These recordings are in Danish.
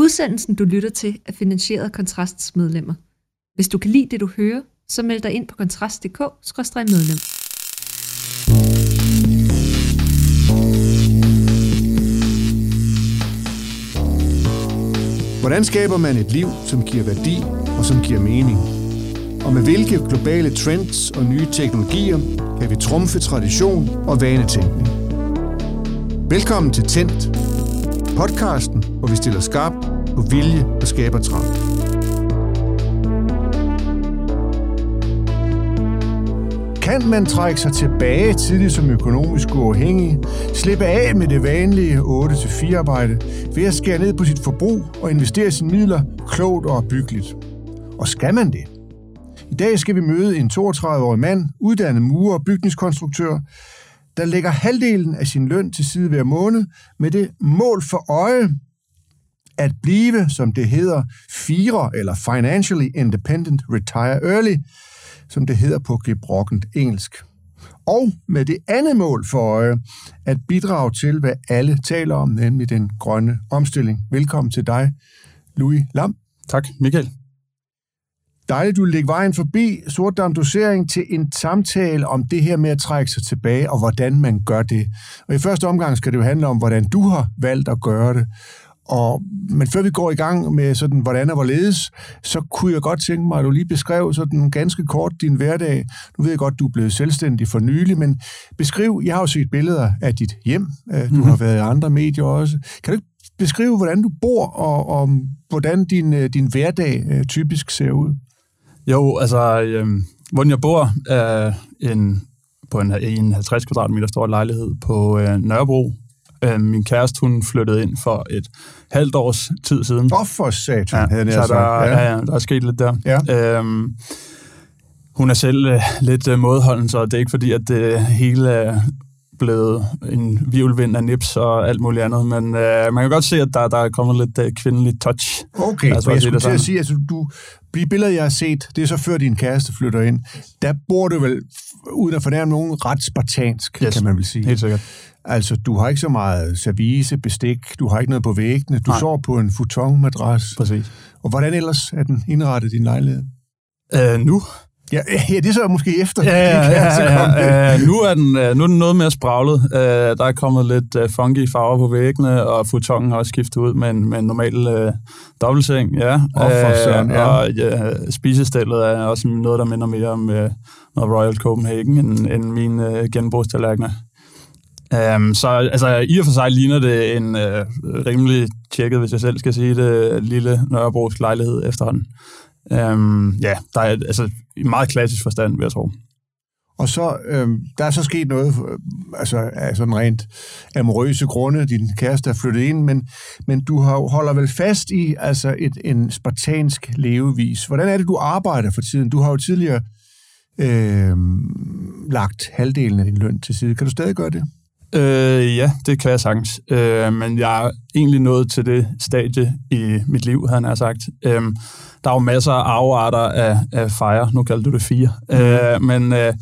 Udsendelsen, du lytter til, er finansieret af Kontrasts medlemmer. Hvis du kan lide det, du hører, så meld dig ind på kontrast.dk-medlem. Hvordan skaber man et liv, som giver værdi og som giver mening? Og med hvilke globale trends og nye teknologier kan vi trumfe tradition og vanetænkning? Velkommen til Tændt, podcasten, hvor vi stiller skarp på vilje og skaber trang. Kan man trække sig tilbage tidligt som økonomisk uafhængig, slippe af med det vanlige 8-4 arbejde ved at skære ned på sit forbrug og investere sine midler klogt og byggeligt? Og skal man det? I dag skal vi møde en 32-årig mand, uddannet murer og bygningskonstruktør, der lægger halvdelen af sin løn til side hver måned med det mål for øje at blive, som det hedder, fire eller financially independent retire early, som det hedder på gebrokkent engelsk. Og med det andet mål for øje, at bidrage til, hvad alle taler om, nemlig den grønne omstilling. Velkommen til dig, Louis Lam. Tak, Michael. Dejligt, du lægger vejen forbi sortdam dosering til en samtale om det her med at trække sig tilbage, og hvordan man gør det. Og i første omgang skal det jo handle om, hvordan du har valgt at gøre det. Og, men før vi går i gang med sådan, hvordan og hvorledes, så kunne jeg godt tænke mig, at du lige beskrev sådan ganske kort din hverdag. Nu ved jeg godt, du er blevet selvstændig for nylig, men beskriv, jeg har jo set billeder af dit hjem. Du mm-hmm. har været i andre medier også. Kan du beskrive, hvordan du bor, og, og hvordan din, din hverdag øh, typisk ser ud? Jo, altså, øh, hvordan jeg bor, er en, på en, en 50 kvadratmeter stor lejlighed på øh, Nørrebro. Øh, min kæreste, hun flyttede ind for et halvt års tid siden. Åh, for satan, ja, havde så der, ja. Ja, der er sket lidt der. Ja. Øhm, hun er selv øh, lidt øh, modholden, så det er ikke fordi, at det hele er blevet en virvelvind af nips og alt muligt andet, men øh, man kan godt se, at der, der er kommet lidt øh, kvindelig touch. Okay, altså, jeg skulle til at sige, altså du, de billeder, jeg har set, det er så før din kæreste flytter ind, der bor du vel, uden at fornærme nogen, ret spartansk, yes, kan man vel sige. helt sikkert. Altså, du har ikke så meget service, bestik, du har ikke noget på væggene, du Nej. sover på en futonmadras. Præcis. Og hvordan ellers er den indrettet, din lejlighed? Øh, nu? Ja, ja, det er så måske efter. Ja, ja, ja, ja, med. ja. Nu, er den, øh, nu er den noget mere spraglet. Øh, Der er kommet lidt øh, funky farver på væggene, og futongen har også skiftet ud med en, med en normal øh, dobbeltseng. Ja. For søren, ja. Og ja, spisestillet er også noget, der minder mere om øh, noget Royal Copenhagen end, end mine øh, genbrugstallerkener. Um, så altså, i og for sig ligner det en øh, rimelig tjekket, hvis jeg selv skal sige det, lille Nørrebros lejlighed efterhånden. Øhm, ja, der er altså i meget klassisk forstand, vil jeg tro. Og så, øhm, der er så sket noget, øh, altså af sådan rent amorøse grunde, din kæreste er flyttet ind, men, men du har, holder vel fast i altså et, en spartansk levevis. Hvordan er det, du arbejder for tiden? Du har jo tidligere øh, lagt halvdelen af din løn til side. Kan du stadig gøre det? Øh, ja, det kan jeg sagtens. Øh, men jeg er egentlig nået til det stadie i mit liv, havde jeg sagt. Øh, der er jo masser af afarter af, af fire, nu kalder du det fire, mm. øh, men øh,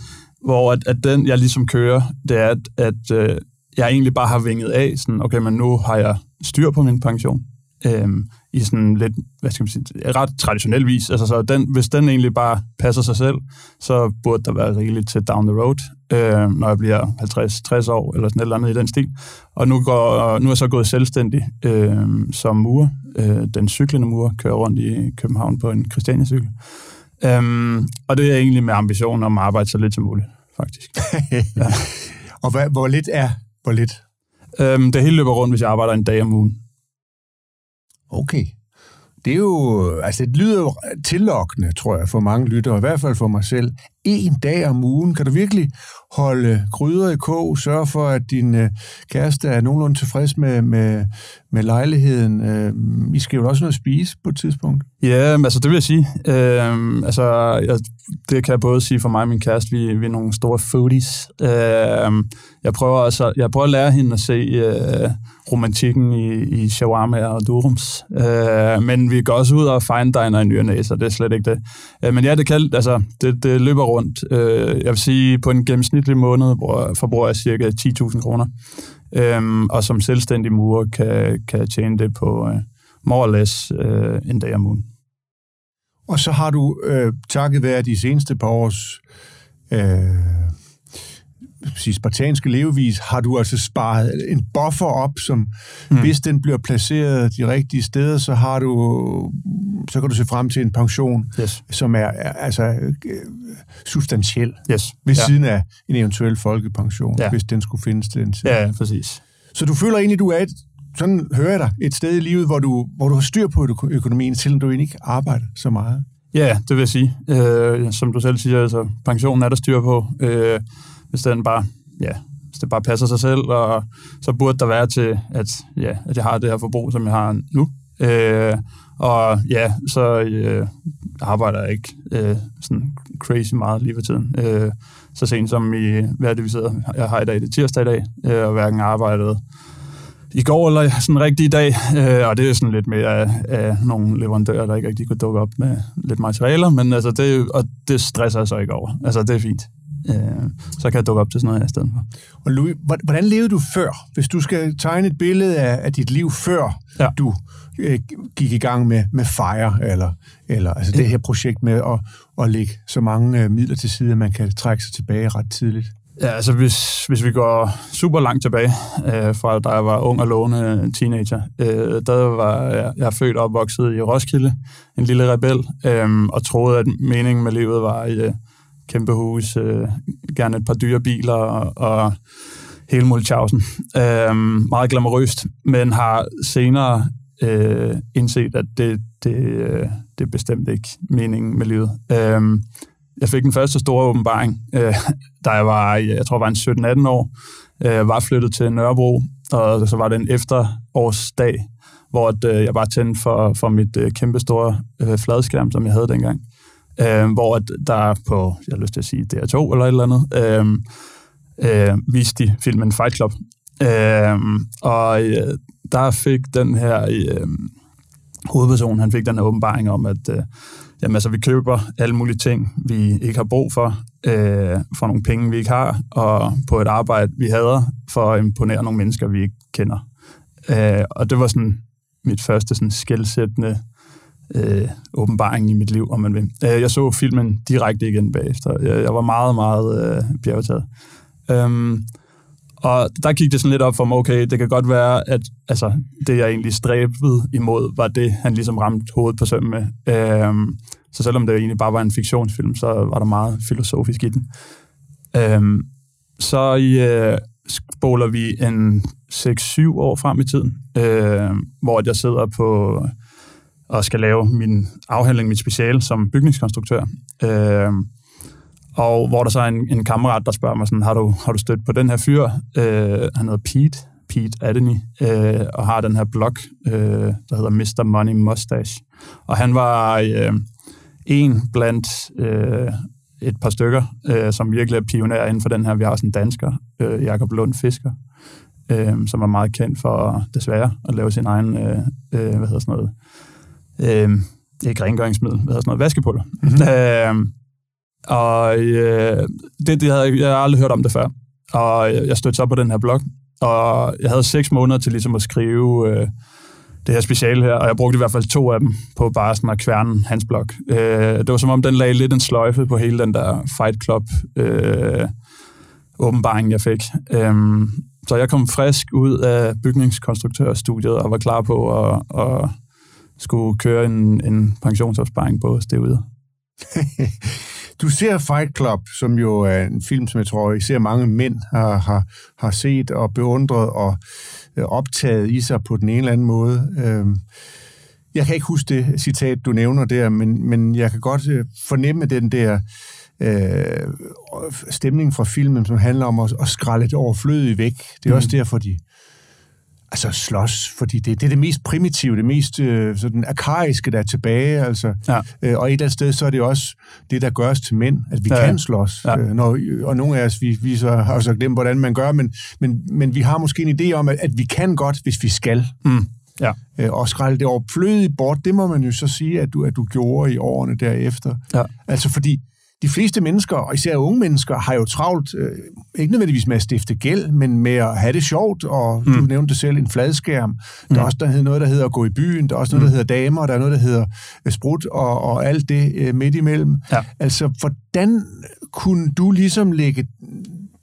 hvor at, at den, jeg ligesom kører, det er, at, at øh, jeg egentlig bare har vinget af, sådan, okay, men nu har jeg styr på min pension. Øh, i sådan lidt, hvad skal man sige, ret traditionel vis. Altså, så den, hvis den egentlig bare passer sig selv, så burde der være rigeligt til down the road, øh, når jeg bliver 50-60 år, eller sådan et eller andet i den stil. Og nu, går, nu er jeg så gået selvstændig øh, som murer. Øh, den cyklende murer kører rundt i København på en Christiania-cykel. Øh, og det er egentlig med ambitionen om at arbejde så lidt som muligt, faktisk. ja. Og hvad, hvor lidt er hvor lidt? Øh, det hele løber rundt, hvis jeg arbejder en dag om ugen. Okay. Det er jo, altså det lyder jo tillokkende, tror jeg, for mange lyttere, i hvert fald for mig selv. En dag om ugen, kan du virkelig holde gryder i kog, sørge for, at din øh, kæreste er nogenlunde tilfreds med, med, med lejligheden. Øh, I skal jo også noget at spise på et tidspunkt. Ja, altså det vil jeg sige. Øh, altså, jeg, det kan jeg både sige for mig og min kæreste, vi, vi er nogle store foodies. Øh, jeg, prøver altså, jeg prøver at lære hende at se øh, romantikken i, i shawarma og durums. Øh, men vi går også ud og fine diner i nyerne, så det er slet ikke det. Øh, men ja, det, kan, altså, det, det løber rundt. Øh, jeg vil sige, på en gennemsnitlig måned hvor forbruger jeg cirka 10.000 kroner. Øh, og som selvstændig murer kan, kan jeg tjene det på, øh, more or less øh, en dag om ugen. Og så har du øh, takket være de seneste par års øh, sige, spartanske levevis, har du altså sparet en buffer op, som mm. hvis den bliver placeret de rigtige steder, så har du så kan du se frem til en pension, yes. som er, er altså øh, substantiel yes. ved ja. siden af en eventuel folkepension, ja. hvis den skulle findes til den tid. Ja, præcis. Så du føler egentlig, du er et, sådan hører jeg dig, et sted i livet, hvor du, hvor du har styr på økonomien, selvom du egentlig ikke arbejder så meget? Ja, det vil jeg sige. Øh, som du selv siger, altså, pensionen er der styr på. Øh, hvis den bare, ja, hvis det bare passer sig selv, og så burde der være til, at, ja, at jeg har det her forbrug, som jeg har nu. Øh, og ja, så øh, arbejder jeg ikke øh, sådan crazy meget lige for tiden. Øh, så sent som i, hvad er det, vi sidder, jeg har i dag, det er tirsdag i dag, øh, og hverken arbejdet i går eller sådan en rigtig dag, øh, og det er sådan lidt mere af, af nogle leverandører, der ikke rigtig kunne dukke op med lidt materialer, men altså det, og det stresser jeg så ikke over. Altså det er fint. Øh, så kan jeg dukke op til sådan noget i stedet for. Og Louis, hvordan levede du før? Hvis du skal tegne et billede af, af dit liv før ja. du øh, gik i gang med, med FIRE, eller, eller altså det her projekt med at, at lægge så mange øh, midler til side, at man kan trække sig tilbage ret tidligt. Ja, altså hvis, hvis vi går super langt tilbage, øh, fra da jeg var ung og lovende teenager, øh, der var jeg, jeg født og opvokset i Roskilde, en lille rebel, øh, og troede, at meningen med livet var i øh, kæmpe hus, øh, gerne et par dyre biler og, og hele Mulchausen. Øh, meget glamorøst, men har senere øh, indset, at det, det, øh, det er bestemt ikke meningen med livet. Øh, jeg fik den første store åbenbaring, øh, da jeg var, jeg tror, jeg var en 17-18 år, øh, var flyttet til Nørrebro, og så var det en efterårsdag, hvor at, øh, jeg var tændt for, for mit øh, kæmpe store øh, fladskærm, som jeg havde dengang. Øh, hvor at der på, jeg har lyst til at sige DR2 eller et eller andet, øhm, øh, øh, viste de filmen Fight Club. Øh, og øh, der fik den her øh, hovedperson, han fik den her åbenbaring om, at øh, jamen, altså, vi køber alle mulige ting, vi ikke har brug for, øh, for nogle penge, vi ikke har, og på et arbejde, vi hader, for at imponere nogle mennesker, vi ikke kender. Øh, og det var sådan mit første sådan skældsættende øh, åbenbaring i mit liv, om man vil. Øh, jeg så filmen direkte igen bagefter. Jeg, jeg var meget, meget øh, bjergetaget. Øhm, og der gik det sådan lidt op for mig, okay, det kan godt være, at altså, det, jeg egentlig stræbede imod, var det, han ligesom ramte hovedet på søm med. Øhm, så selvom det egentlig bare var en fiktionsfilm, så var der meget filosofisk i den. Øhm, så i, øh, spoler vi en 6-7 år frem i tiden, øh, hvor jeg sidder på og skal lave min afhandling, mit speciale som bygningskonstruktør. Øh, og hvor der så er en, en kammerat, der spørger mig sådan, har du, har du stødt på den her fyr? Øh, han hedder Pete, Pete Adeny, øh, og har den her blog, øh, der hedder Mr. Money Mustache. Og han var øh, en blandt øh, et par stykker, øh, som virkelig er pionerer inden for den her. Vi har også en dansker, øh, Jakob Lund Fisker, øh, som er meget kendt for, desværre, at lave sin egen, øh, øh, hvad hedder sådan noget, øh, ikke rengøringsmiddel, hvad hedder sådan noget, vaskepulver. Mm-hmm. Øh, og øh, det, det havde, jeg har aldrig hørt om det før. Og jeg stødte så på den her blog, og jeg havde seks måneder til ligesom at skrive øh, det her speciale her, og jeg brugte i hvert fald to af dem på bare sådan at kværne hans blog. Øh, det var som om, den lagde lidt en sløjfe på hele den der Fight Club øh, åbenbaring, jeg fik. Øh, så jeg kom frisk ud af bygningskonstruktørstudiet og var klar på at, at skulle køre en, en pensionsopsparing på stedet. Du ser Fight Club, som jo er en film, som jeg tror især mange mænd har, har, har set og beundret og øh, optaget i sig på den ene eller anden måde. Øhm, jeg kan ikke huske det citat, du nævner der, men, men jeg kan godt øh, fornemme den der øh, stemning fra filmen, som handler om at, at skralde det overflødige væk. Det er mm. også derfor, de altså slås, fordi det, det er det mest primitive, det mest øh, sådan arkaiske, der er tilbage, altså. Ja. Øh, og et eller andet sted, så er det også det, der gør os til mænd, at vi ja. kan slås. Ja. Øh, når, og nogle af os, vi, vi så har så glemt, hvordan man gør, men, men, men vi har måske en idé om, at, at vi kan godt, hvis vi skal. Mm. Ja. Øh, og skralde det overflødigt bort, det må man jo så sige, at du, at du gjorde i årene derefter. Ja. Altså fordi, de fleste mennesker, og især unge mennesker, har jo travlt, øh, ikke nødvendigvis med at stifte gæld, men med at have det sjovt, og mm. du nævnte selv en fladskærm. Der er mm. også der hedder noget, der hedder at gå i byen, der er også noget, der mm. hedder damer, der er noget, der hedder øh, sprut, og, og alt det øh, midt imellem. Ja. Altså, hvordan kunne du ligesom lægge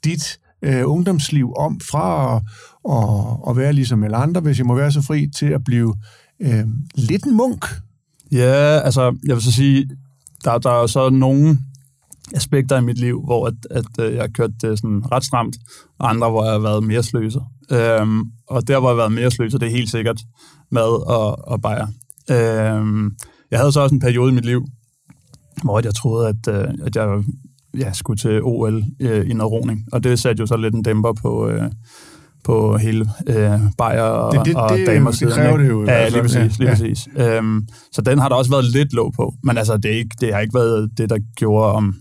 dit øh, ungdomsliv om fra at, at, at være ligesom alle andre, hvis jeg må være så fri, til at blive øh, lidt en munk? Ja, altså, jeg vil så sige, der, der er så nogle aspekter i mit liv, hvor at, at, øh, jeg har kørt det sådan ret stramt, og andre, hvor jeg har været mere sløser. Øhm, og der, hvor jeg har været mere sløser, det er helt sikkert mad og, og bajer. Øhm, jeg havde så også en periode i mit liv, hvor jeg troede, at, øh, at jeg ja, skulle til OL øh, i noget roning, og det satte jo så lidt en dæmper på, øh, på hele øh, bajer og, det, det, og damer det, det kræver det jo. Ja, lige præcis. Lige ja. præcis. Øhm, så den har der også været lidt låg på, men altså, det, er ikke, det har ikke været det, der gjorde, om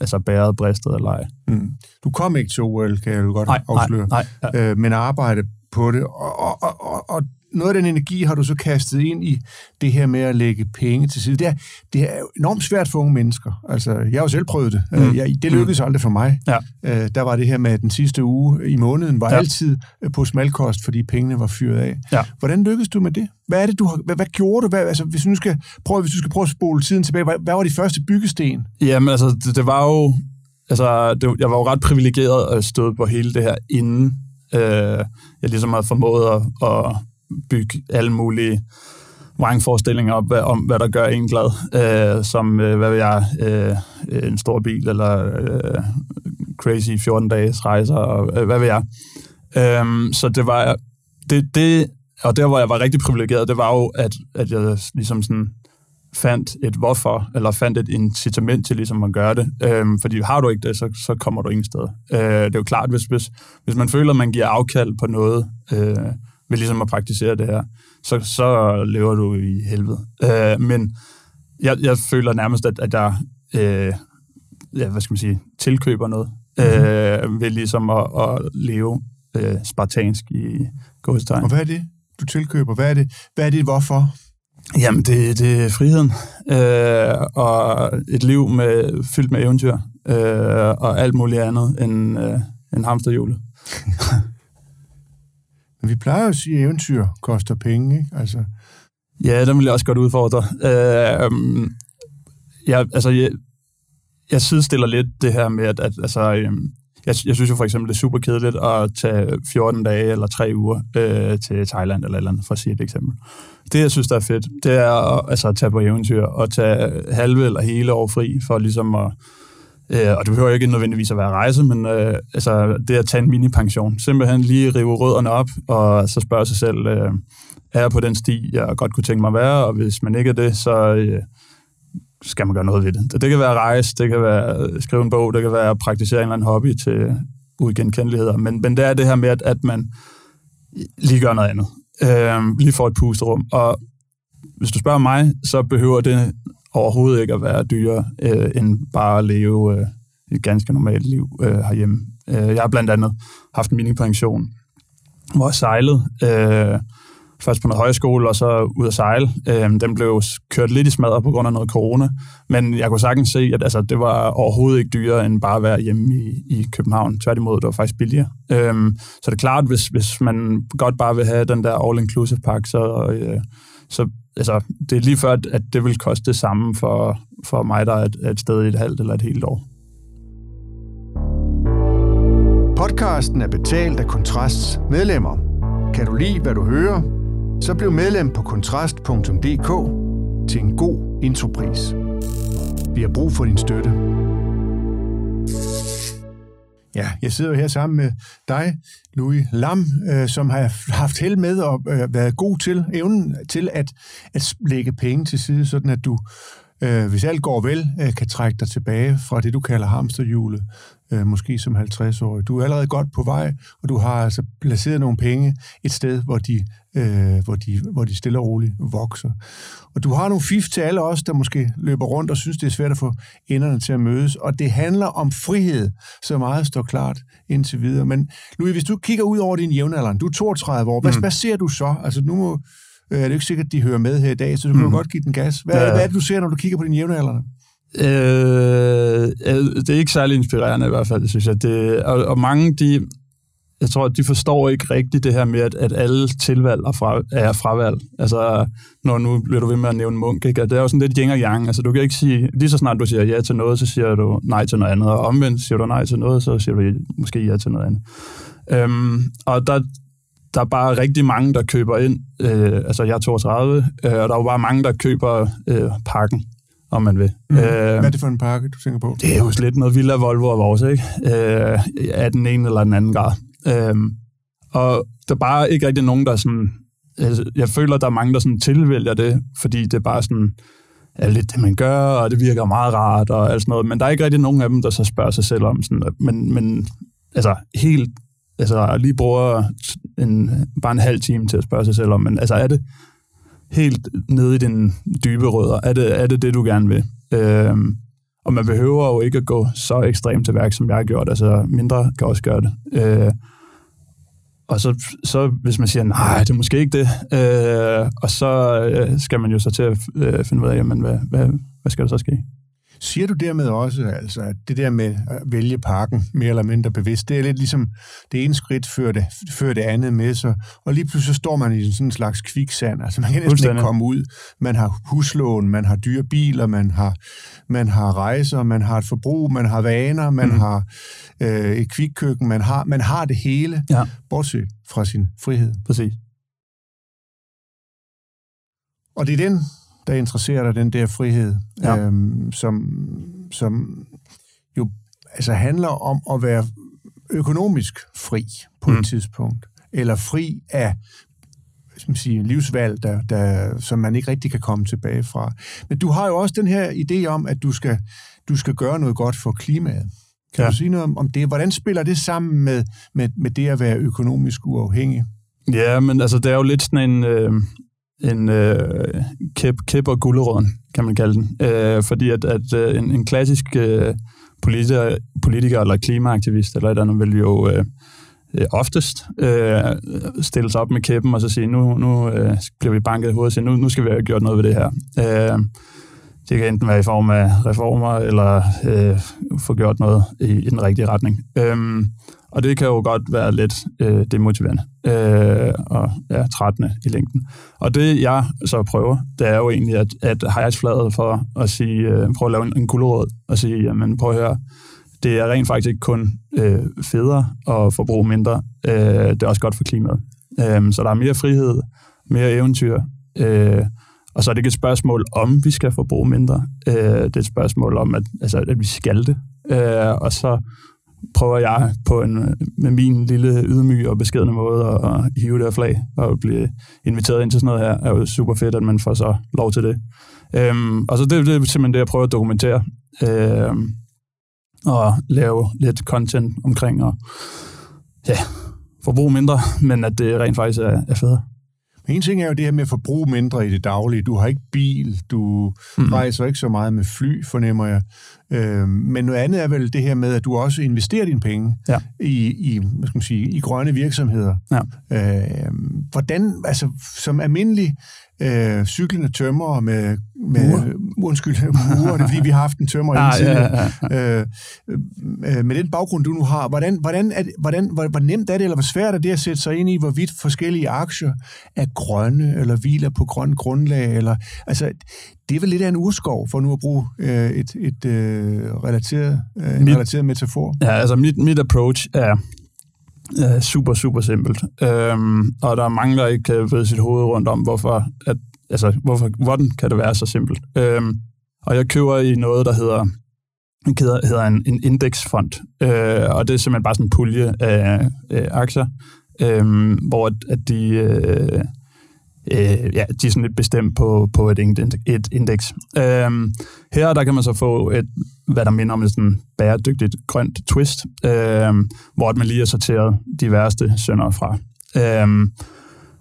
altså bæret, bristet eller ej. Mm. Du kom ikke til OL, kan jeg jo godt nej, afsløre, nej, nej, ja. øh, men arbejde på det, og, og, og, og noget af den energi har du så kastet ind i det her med at lægge penge til side. Det er, det er enormt svært for unge mennesker. Altså, jeg har jo selv prøvet det. Mm. Øh, jeg, det lykkedes mm. aldrig for mig. Ja. Øh, der var det her med, at den sidste uge i måneden var ja. altid på smalkost, fordi pengene var fyret af. Ja. Hvordan lykkedes du med det? Hvad er det, du har, hvad, hvad gjorde du? Hvad, altså, hvis, du skal prøve, hvis du skal prøve at spole tiden tilbage, hvad, hvad var de første byggesten? Jamen, altså, det, det var jo... Altså, det, jeg var jo ret privilegeret at stå på hele det her, inden øh, jeg ligesom havde formået at, at bygge alle mulige vrangforestillinger op om, hvad der gør en glad, øh, som, øh, hvad vil jeg, øh, øh, en stor bil, eller øh, crazy 14 dages rejser, og øh, hvad vil jeg. Øh, så det var, det, det, og der, hvor jeg var rigtig privilegeret, det var jo, at, at jeg ligesom sådan fandt et hvorfor, eller fandt et incitament til ligesom at gøre det. Øhm, fordi har du ikke det, så, så kommer du ingen sted. Øh, det er jo klart, hvis, hvis, hvis man føler, at man giver afkald på noget, øh, ved ligesom at praktisere det her, så, så lever du i helvede. Øh, men jeg, jeg føler nærmest, at, at jeg øh, ja, hvad skal man sige, tilkøber noget mm-hmm. øh, ved ligesom at, at leve øh, spartansk i godstegn. Og hvad er det, du tilkøber? Hvad er det, hvad er det hvorfor? Jamen, det, det er friheden. Øh, og et liv med, fyldt med eventyr. Øh, og alt muligt andet end, øh, end hamsterhjulet. Men vi plejer at sige, at eventyr koster penge, ikke? Altså... Ja, den vil jeg også godt udfordre. Øh, jeg, altså, jeg, jeg sidestiller lidt det her med, at, at altså, øhm, jeg, jeg synes jo for eksempel, det er super kedeligt at tage 14 dage eller 3 uger øh, til Thailand eller eller andet, for at sige et eksempel. Det, jeg synes, der er fedt, det er at, altså, at tage på eventyr og tage halve eller hele år fri for ligesom at Øh, og det behøver ikke nødvendigvis at være rejse, men øh, altså, det at tage en mini-pension. Simpelthen lige rive rødderne op, og så spørge sig selv, øh, er jeg på den sti, jeg godt kunne tænke mig at være, og hvis man ikke er det, så øh, skal man gøre noget ved det. Det kan være rejse, det kan være skrive en bog, det kan være at praktisere en eller anden hobby til uigenkendeligheder, men, men det er det her med, at, at man lige gør noget andet. Øh, lige får et pusterum. Og hvis du spørger mig, så behøver det overhovedet ikke at være dyrere, øh, end bare at leve øh, et ganske normalt liv øh, herhjemme. Øh, jeg har blandt andet haft en mini-pension, hvor jeg sejlede. Øh, først på noget højskole, og så ud at sejle. Øh, den blev kørt lidt i smadret på grund af noget corona, men jeg kunne sagtens se, at altså, det var overhovedet ikke dyrere end bare at være hjemme i, i København. Tværtimod, det var faktisk billigere. Øh, så det er klart, hvis, hvis man godt bare vil have den der all-inclusive pakke, så, øh, så altså, det er lige før, at det vil koste det samme for, for mig, der er et, et sted i et halvt eller et helt år. Podcasten er betalt af Kontrasts medlemmer. Kan du lide, hvad du hører? Så bliv medlem på kontrast.dk til en god intropris. Vi har brug for din støtte. Ja, jeg sidder jo her sammen med dig, Louis Lam, øh, som har haft held med og øh, været god til evnen til at, at lægge penge til side, sådan at du, øh, hvis alt går vel, øh, kan trække dig tilbage fra det, du kalder hamsterhjulet, øh, måske som 50-årig. Du er allerede godt på vej, og du har altså placeret nogle penge et sted, hvor de, øh, hvor de, hvor de stille og roligt vokser. Og du har nogle fif til alle os, der måske løber rundt og synes, det er svært at få enderne til at mødes. Og det handler om frihed, så meget står klart indtil videre. Men Louis, hvis du kigger ud over din jævnaldrende, du er 32 år, hvad, mm. hvad ser du så? Altså nu må, øh, er det ikke sikkert, at de hører med her i dag, så du kan mm. godt give den gas. Hvad, ja. hvad er det, du ser, når du kigger på din jævnaldrende? Øh, det er ikke særlig inspirerende i hvert fald, synes jeg. Det, og, og mange, de, jeg tror, de forstår ikke rigtigt det her med, at, at alle tilvalg er, fra, er fravalg. Altså, når nu bliver du ved med at nævne munk, ikke? det er jo sådan lidt yin og yang. Altså, du kan ikke sige, lige så snart du siger ja til noget, så siger du nej til noget andet, og omvendt siger du nej til noget, så siger du måske ja til noget andet. Øhm, og der, der er bare rigtig mange, der køber ind. Øh, altså, jeg er 32, øh, og der er jo bare mange, der køber øh, pakken om man vil. Mm. Øh, Hvad er det for en pakke, du tænker på? Det er jo lidt noget Villa, Volvo og vores, ikke? Øh, af den ene eller den anden grad. Øhm, og der er bare ikke rigtig nogen, der sådan... Altså, jeg føler, der er mange, der sådan tilvælger det, fordi det er bare sådan er lidt det, man gør, og det virker meget rart og alt sådan noget. Men der er ikke rigtig nogen af dem, der så spørger sig selv om sådan, men, men altså helt, altså lige bruger en, bare en halv time til at spørge sig selv om, men altså er det, helt nede i den dybe rødder. Er det er det, det du gerne vil? Øhm, og man behøver jo ikke at gå så ekstremt til værk, som jeg har gjort. Altså, mindre kan også gøre det. Øh, og så, så hvis man siger, nej, det er måske ikke det, øh, og så øh, skal man jo så til at øh, finde ud af, jamen, hvad, hvad, hvad skal der så ske? Siger du dermed også, altså, at det der med at vælge parken mere eller mindre bevidst, det er lidt ligesom det ene skridt før det, før det andet med sig, og lige pludselig står man i sådan en slags kviksand, altså man kan næsten ikke komme ud. Man har huslån, man har dyre biler, man har, man har rejser, man har et forbrug, man har vaner, man mm. har øh, et kvikkøkken, man har, man har det hele, ja. bortset fra sin frihed. Præcis. Og det er den der interesserer dig, den der frihed, ja. øhm, som, som jo altså handler om at være økonomisk fri på mm. et tidspunkt, eller fri af som siger, livsvalg, der, der, som man ikke rigtig kan komme tilbage fra. Men du har jo også den her idé om, at du skal, du skal gøre noget godt for klimaet. Kan ja. du sige noget om, om det? Hvordan spiller det sammen med, med, med det at være økonomisk uafhængig? Ja, men altså, det er jo lidt sådan en, øh, en øh, kæp, kæp og gulderåden, kan man kalde den. Øh, fordi at, at øh, en, en klassisk øh, politiker, politiker eller klimaaktivist eller et andet vil jo øh, øh, oftest øh, stille sig op med kæppen og så sige, nu, nu øh, bliver vi banket i hovedet og sige, nu, nu skal vi have gjort noget ved det her. Øh, det kan enten være i form af reformer eller øh, få gjort noget i, i den rigtige retning. Øh, og det kan jo godt være lidt øh, demotiverende øh, og ja, trættende i længden. Og det jeg så prøver, det er jo egentlig at, at highlights for at sige, øh, prøve at lave en, en guldråd og sige, jamen prøv at høre, det er rent faktisk ikke kun øh, federe at forbruge mindre, øh, det er også godt for klimaet. Øh, så der er mere frihed, mere eventyr, øh, og så er det ikke et spørgsmål om, vi skal forbruge mindre. Øh, det er et spørgsmål om, at, altså, at vi skal det. Øh, og så prøver jeg på en, med min lille ydmyg og beskedende måde at, at hive det af flag og blive inviteret ind til sådan noget her, er jo super fedt, at man får så lov til det. Øhm, og så det, det er simpelthen det, jeg prøver at dokumentere øhm, og lave lidt content omkring og ja, forbruge mindre, men at det rent faktisk er, er fedt. Men en ting er jo det her med at forbruge mindre i det daglige. Du har ikke bil, du mm. rejser ikke så meget med fly, fornemmer jeg. Øh, men noget andet er vel det her med, at du også investerer dine penge ja. i, i, hvad skal man sige, i grønne virksomheder. Ja. Øh, hvordan, altså som almindelig øh, cyklende tømmer med, med Ure. undskyld, uger, det er fordi, vi har haft en tømmer ah, ja, ja, ja. Øh, øh, med den baggrund, du nu har, hvordan, hvordan, er det, hvordan hvor, hvor nemt er det, eller hvor svært er det at sætte sig ind i, hvorvidt forskellige aktier er grønne, eller hviler på grøn grundlag, eller, altså, det er vel lidt af en urskov, for nu at bruge øh, et, et øh, relateret, øh, en mit, relateret metafor. Ja, altså mit, mit approach er øh, super, super simpelt. Øhm, og der er mange, der ikke kan vride sit hoved rundt om, hvorfor, at, altså, hvorfor, hvordan kan det være så simpelt. Øhm, og jeg køber i noget, der hedder hedder, hedder en, en indeksfond, øh, og det er simpelthen bare sådan en pulje af øh, aktier, øh, hvor at, at de, øh, øh, ja, de er sådan lidt bestemt på, på et, et indeks. Øhm, her der kan man så få et, hvad der minder om et sådan bæredygtigt grønt twist, øhm, hvor man lige har sorteret de værste sønder fra. Øhm,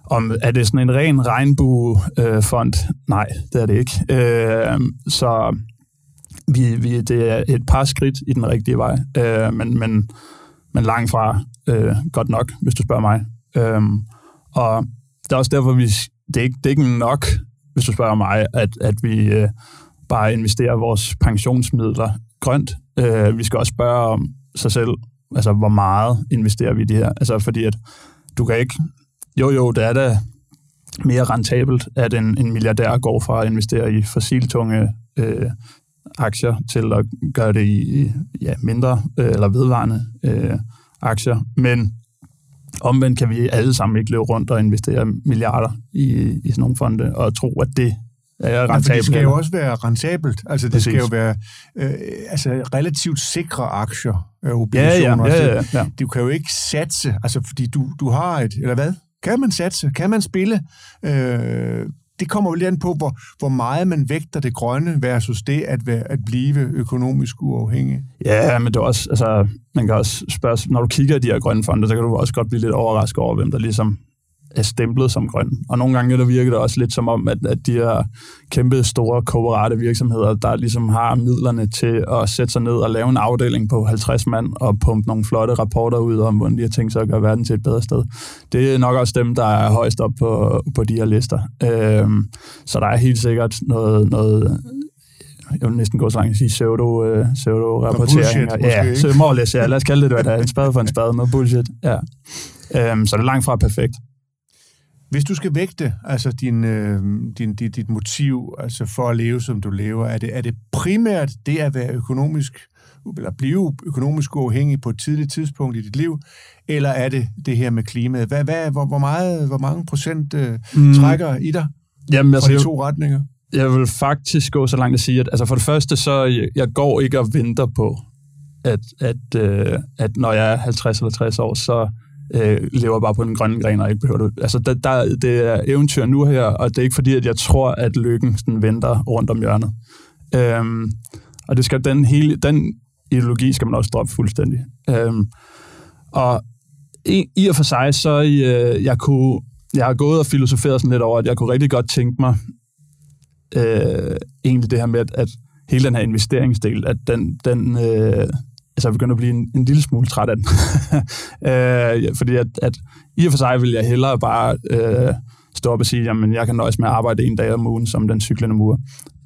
om, er det sådan en ren regnbuefond? Øh, Nej, det er det ikke. Øh, så vi, vi, det er et par skridt i den rigtige vej, øh, men, men, men langt fra øh, godt nok, hvis du spørger mig. Øh, og det er også derfor, vi, det, er ikke, det er ikke nok, hvis du spørger mig, at, at vi øh, bare investerer vores pensionsmidler grønt. Øh, vi skal også spørge om sig selv, altså hvor meget investerer vi i det her? Altså fordi at du kan ikke... Jo, jo, det er da mere rentabelt, at en, en milliardær går fra at investere i fossiltunge øh, aktier til at gøre det i ja, mindre øh, eller vedvarende øh, aktier. Men omvendt kan vi alle sammen ikke løbe rundt og investere milliarder i, i sådan nogle fonde og tro, at det er rentabelt. Ja, det skal jo også være rentabelt. Altså, det Præcis. skal jo være øh, altså, relativt sikre aktier, øh, obligationer. Ja, ja, ja, ja, ja. Du kan jo ikke satse, altså, fordi du, du har et, eller hvad? Kan man satse? Kan man spille? Øh, det kommer jo lidt an på, hvor, hvor meget man vægter det grønne versus det at, være, at blive økonomisk uafhængig. Ja, men det er også, altså, man kan også spørge, når du kigger i de her grønne fonde, så kan du også godt blive lidt overrasket over, hvem der ligesom er stemplet som grøn. Og nogle gange der virker det også lidt som om, at, at de her kæmpe store kooperate virksomheder, der ligesom har midlerne til at sætte sig ned og lave en afdeling på 50 mand og pumpe nogle flotte rapporter ud om, hvordan de har tænkt sig at gøre verden til et bedre sted. Det er nok også dem, der er højst op på, på de her lister. Øhm, så der er helt sikkert noget, noget jeg vil næsten gå så langt at sige pseudo, uh, pseudo-rapportering. Ja, så må ja. Lad os kalde det, hvad det er. En spade for en spade. Noget bullshit. Ja. Øhm, så det er langt fra perfekt. Hvis du skal vægte altså din, øh, din, dit, dit motiv altså for at leve, som du lever, er det, er det primært det at være økonomisk, eller blive økonomisk uafhængig på et tidligt tidspunkt i dit liv, eller er det det her med klimaet? Hvad, hvad, hvor, hvor, meget, hvor mange procent øh, mm. trækker i dig Jamen, altså, fra de to retninger? Jeg vil faktisk gå så langt at sige, at altså for det første, så jeg, jeg går ikke og venter på, at, at, øh, at når jeg er 50 eller 60 år, så øh, lever bare på den grønne gren og ikke behøver det. Altså, der, der, det er eventyr nu her, og det er ikke fordi, at jeg tror, at lykken sådan, venter rundt om hjørnet. Øhm, og det skal den hele, den ideologi skal man også droppe fuldstændig. Øhm, og i, i og for sig, så øh, jeg kunne, jeg har gået og filosoferet sådan lidt over, at jeg kunne rigtig godt tænke mig øh, egentlig det her med, at, at hele den her investeringsdel, at den, den øh, altså jeg begynder at blive en, en lille smule træt af den. øh, fordi at, at i og for sig vil jeg hellere bare øh, stå op og sige, jamen jeg kan nøjes med at arbejde en dag om ugen som den cyklende mur.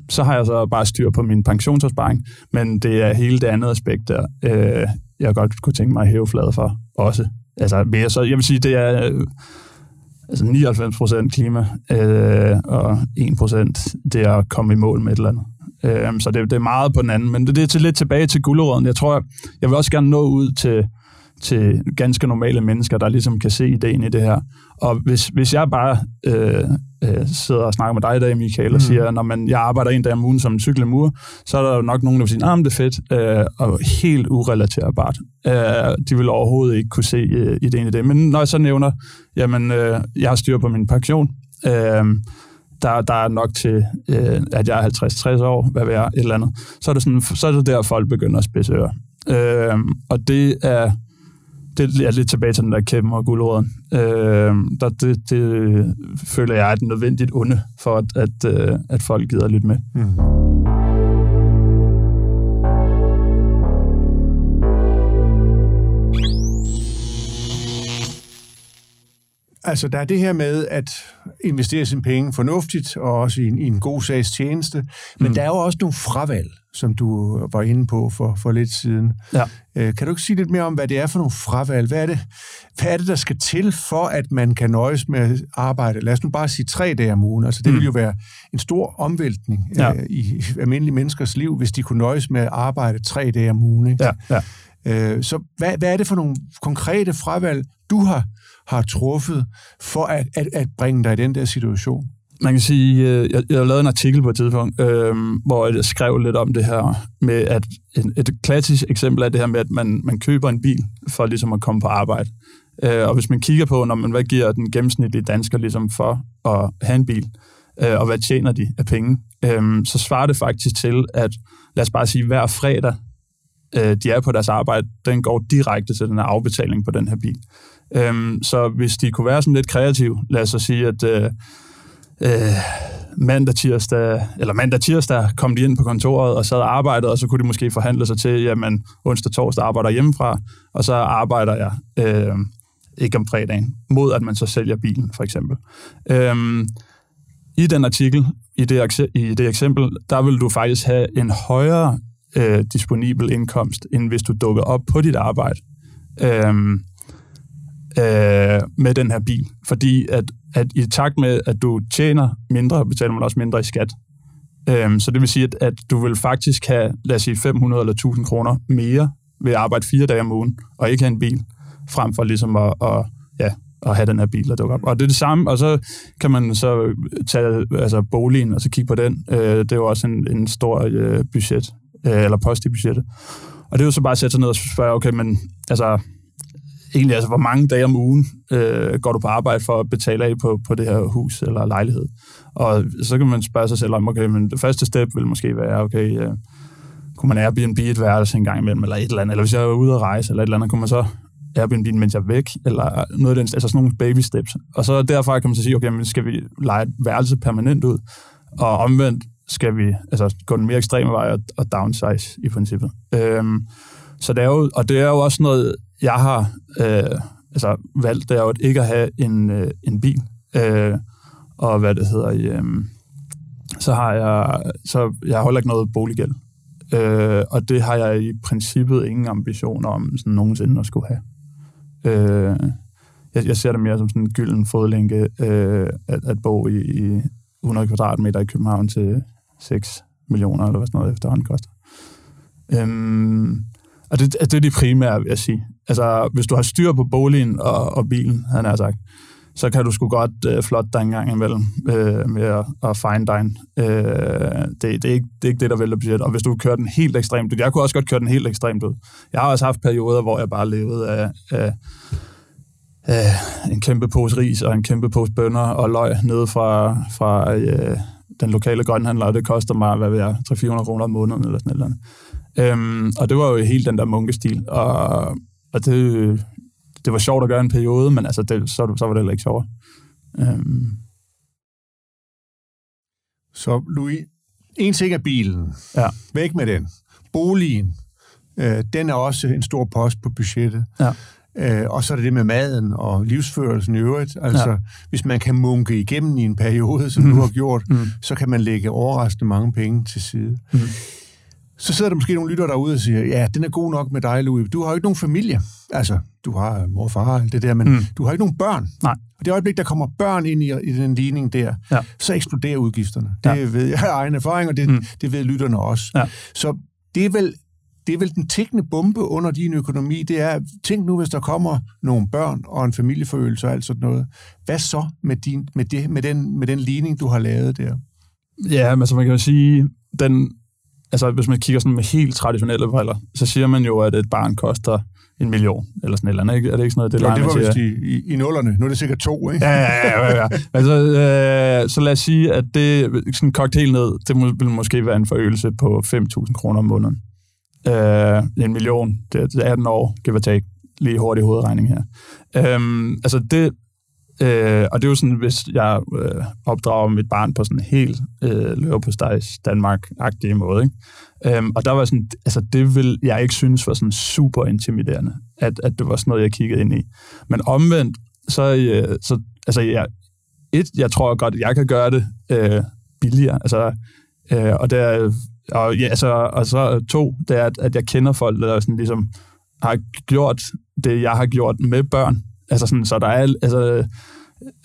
Så har jeg så bare styr på min pensionsopsparing, men det er hele det andet aspekt, der øh, jeg godt kunne tænke mig at hæve fladet for også. Altså, mere, så jeg vil sige, det er øh, altså 99% klima, øh, og 1% det er at komme i mål med et eller andet. Øh, så det, det er meget på den anden. Men det, det er til lidt tilbage til guldråden. Jeg tror, jeg, jeg vil også gerne nå ud til, til ganske normale mennesker, der ligesom kan se ideen i det her. Og hvis, hvis jeg bare øh, øh, sidder og snakker med dig i dag, Michael, og mm. siger, når man, jeg arbejder en dag om ugen som en cykelmur, så er der jo nok nogen, der vil sige, at det er fedt, øh, og helt urelaterbart. Øh, de vil overhovedet ikke kunne se øh, ideen i det. Men når jeg så nævner, jamen, øh, jeg har styr på min pension, øh, der, der er nok til, øh, at jeg er 50-60 år, hvad ved jeg, et eller andet, så er det, sådan, så er det der, folk begynder at spidse ører. Øh, og det er, det er lidt tilbage til den der kæmpe og guldråden. Øh, der, det, det føler jeg er et nødvendigt onde for, at, at, øh, at folk gider lidt med. Mm. Altså, der er det her med at investere sine penge fornuftigt, og også i en, i en god sags tjeneste. Men mm. der er jo også nogle fravalg, som du var inde på for, for lidt siden. Ja. Øh, kan du ikke sige lidt mere om, hvad det er for nogle fravalg? Hvad er, det, hvad er det, der skal til for, at man kan nøjes med at arbejde? Lad os nu bare sige tre dage om ugen. Altså, det mm. vil jo være en stor omvæltning ja. øh, i almindelige menneskers liv, hvis de kunne nøjes med at arbejde tre dage om ugen. Ikke? Ja, ja. Øh, så hvad, hvad er det for nogle konkrete fravalg, du har har truffet for at, at, at bringe dig i den der situation? Man kan sige, øh, jeg, jeg har lavet en artikel på et tidspunkt, øh, hvor jeg skrev lidt om det her med, at et, et klassisk eksempel er det her med, at man, man køber en bil for ligesom at komme på arbejde. Øh, og hvis man kigger på, når man, hvad giver den gennemsnitlige dansker ligesom for at have en bil, øh, og hvad tjener de af penge, øh, så svarer det faktisk til, at lad os bare sige, hver fredag, øh, de er på deres arbejde, den går direkte til den her afbetaling på den her bil. Øhm, så hvis de kunne være sådan lidt kreative, lad os så sige, at øh, øh, mandag, tirsdag, eller mandag, tirsdag kom de ind på kontoret og sad og arbejdede, og så kunne de måske forhandle sig til, jamen onsdag, torsdag arbejder hjemmefra, og så arbejder jeg øh, ikke om fredagen, mod at man så sælger bilen, for eksempel. Øhm, i den artikel, i det, i det eksempel, der vil du faktisk have en højere øh, disponibel indkomst, end hvis du dukker op på dit arbejde øh, øh, med den her bil. Fordi at, at i takt med, at du tjener mindre, betaler man også mindre i skat. Øh, så det vil sige, at, at du vil faktisk have, lad os sige, 500 eller 1000 kroner mere ved at arbejde fire dage om ugen, og ikke have en bil, frem for ligesom at, at ja, at have den her bil, der dukker op. Og det er det samme, og så kan man så tage altså boligen og så kigge på den. Øh, det er jo også en, en stor øh, budget, øh, eller post i budgettet. Og det er jo så bare at sætte sig ned og spørge, okay, men altså, egentlig, altså, hvor mange dage om ugen øh, går du på arbejde for at betale af på, på det her hus eller lejlighed? Og så kan man spørge sig selv om, okay, men det første step vil måske være, okay, øh, kunne man Airbnb et værelse en gang imellem, eller et eller andet, eller hvis jeg er ude at rejse, eller et eller andet, kunne man så Airbnb, mens jeg er væk, eller noget af den, altså sådan nogle baby steps. Og så derfra kan man så sige, okay, men skal vi lege et værelse permanent ud, og omvendt skal vi altså, gå den mere ekstreme vej og, og downsize i princippet. Øhm, så det er jo, og det er jo også noget, jeg har øh, altså, valgt, det er jo at ikke at have en, øh, en bil. Øh, og hvad det hedder, øh, så har jeg, så jeg holder ikke noget boliggæld. Øh, og det har jeg i princippet ingen ambitioner om sådan nogensinde at skulle have. Øh, jeg, jeg ser det mere som sådan en gylden fodlænke øh, at, at bo i, i 100 kvadratmeter i København til 6 millioner, eller hvad sådan noget efterhånden koster. Øhm, og det, det er det primære, vil jeg sige. Altså, hvis du har styr på boligen og, og bilen, han har sagt, så kan du sgu godt øh, flot dig en gang imellem øh, med at, at fine dine. Øh, det, det, er ikke, det er ikke det, der vælter budget. Og hvis du kører den helt ekstremt ud, jeg kunne også godt køre den helt ekstremt ud. Jeg har også haft perioder, hvor jeg bare levede af, af, af en kæmpe pose ris og en kæmpe pose bønner og løg nede fra, fra øh, den lokale grønhandler, og det koster mig, hvad ved jeg, 300-400 kroner om måneden eller sådan noget. Øhm, og det var jo helt den der munkestil, og, og det, det var sjovt at gøre en periode, men altså, det, så, så var det heller ikke sjovt. Øhm. Så Louis, en ting er bilen. Ja. Væk med den. Boligen, øh, den er også en stor post på budgettet. Ja. Øh, og så er det det med maden og livsførelsen i øvrigt. Altså, ja. hvis man kan munke igennem i en periode, som mm. du har gjort, mm. så kan man lægge overraskende mange penge til side. Mm. Så sidder der måske nogle lytter derude og siger, ja, den er god nok med dig, Louis. Du har jo ikke nogen familie. Altså, du har mor og far alt det der, men mm. du har ikke nogen børn. Nej. Og det øjeblik, der kommer børn ind i, i den ligning der, ja. så eksploderer udgifterne. Det ja. ved jeg af egen erfaring, og det, mm. det ved lytterne også. Ja. Så det er vel det er vel den tækkende bombe under din økonomi, det er, tænk nu, hvis der kommer nogle børn og en familieforøgelse og alt sådan noget. Hvad så med, din, med, det, med, den, med den ligning, du har lavet der? Ja, men så man kan jo sige, den, altså hvis man kigger sådan med helt traditionelle briller, så siger man jo, at et barn koster en million, eller sådan et eller andet. Ikke? Er det ikke sådan noget, det jo, det var vist i, i, i nullerne. Nu er det sikkert to, ikke? Ja, ja, ja. ja, ja. altså, øh, så lad os sige, at det, sådan kogt helt ned, det vil måske være en forøgelse på 5.000 kroner om måneden. Øh, en million, det er 18 år, give or take. Lige hurtig hovedregning her. Øh, altså det, Øh, og det er jo sådan, hvis jeg øh, opdrager mit barn på sådan en helt øh, løber på Danmark-agtig måde. Ikke? Øhm, og der var sådan, altså det vil jeg ikke synes var sådan super intimiderende, at, at det var sådan noget, jeg kiggede ind i. Men omvendt, så, øh, så altså jeg, et, jeg tror godt, at jeg kan gøre det øh, billigere. Altså, øh, og, der, og, ja, altså, og så to, det er, at, at jeg kender folk, der sådan ligesom har gjort det, jeg har gjort med børn, Altså sådan, så der er altså,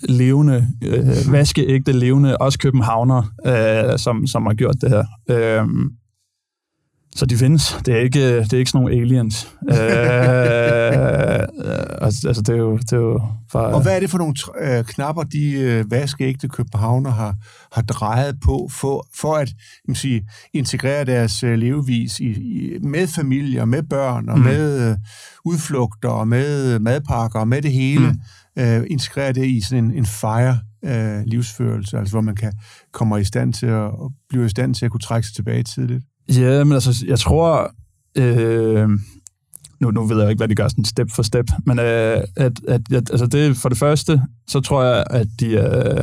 levende, øh, vaskeægte levende, også københavner, øh, som, som har gjort det her. Øh, så de findes. Det er ikke, det er ikke sådan nogle aliens. øh, altså, altså, det er jo, det er jo for, Og hvad er det for nogle øh, knapper, de øh, vaskeægte københavner har, har drejet på for, for at man sige, integrere deres øh, levevis i, i, med familier, med børn og mm. med øh, udflugter og med madpakker og med det hele? Mm. Øh, integrere det i sådan en, en fire øh, livsførelse, altså hvor man kan komme i stand til at, blive i stand til at kunne trække sig tilbage tidligt? Ja, men altså, jeg tror... Øh, nu, nu ved jeg ikke, hvad de gør sådan step for step, men øh, at, at, at, altså det, for det første, så tror jeg, at de er,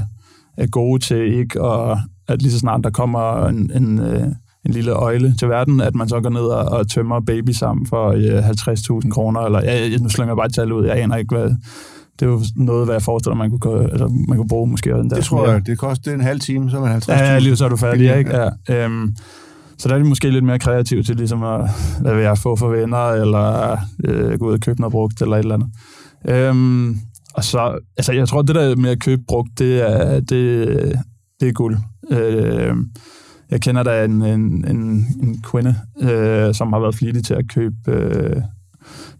er gode til ikke at, at lige så snart der kommer en, en, øh, en lille øjle til verden, at man så går ned og, og tømmer baby sammen for øh, 50.000 kroner, eller ja, nu slynger jeg bare et tal ud, jeg aner ikke, hvad det er jo noget, hvad jeg forestiller man kunne, altså, man kunne bruge måske. Den der det tror jeg, det koster en halv time, så er man 50 Ja, lige så er du færdig, ikke? Ja. Øhm, så der er de måske lidt mere kreative til ligesom at, hvad vil jeg, få for venner, eller øh, gå ud og købe noget brugt, eller et eller andet. Øhm, og så, altså jeg tror, det der med at købe brugt, det er, det, det er guld. Øh, jeg kender da en, en, en, en kvinde, øh, som har været flittig til at købe øh,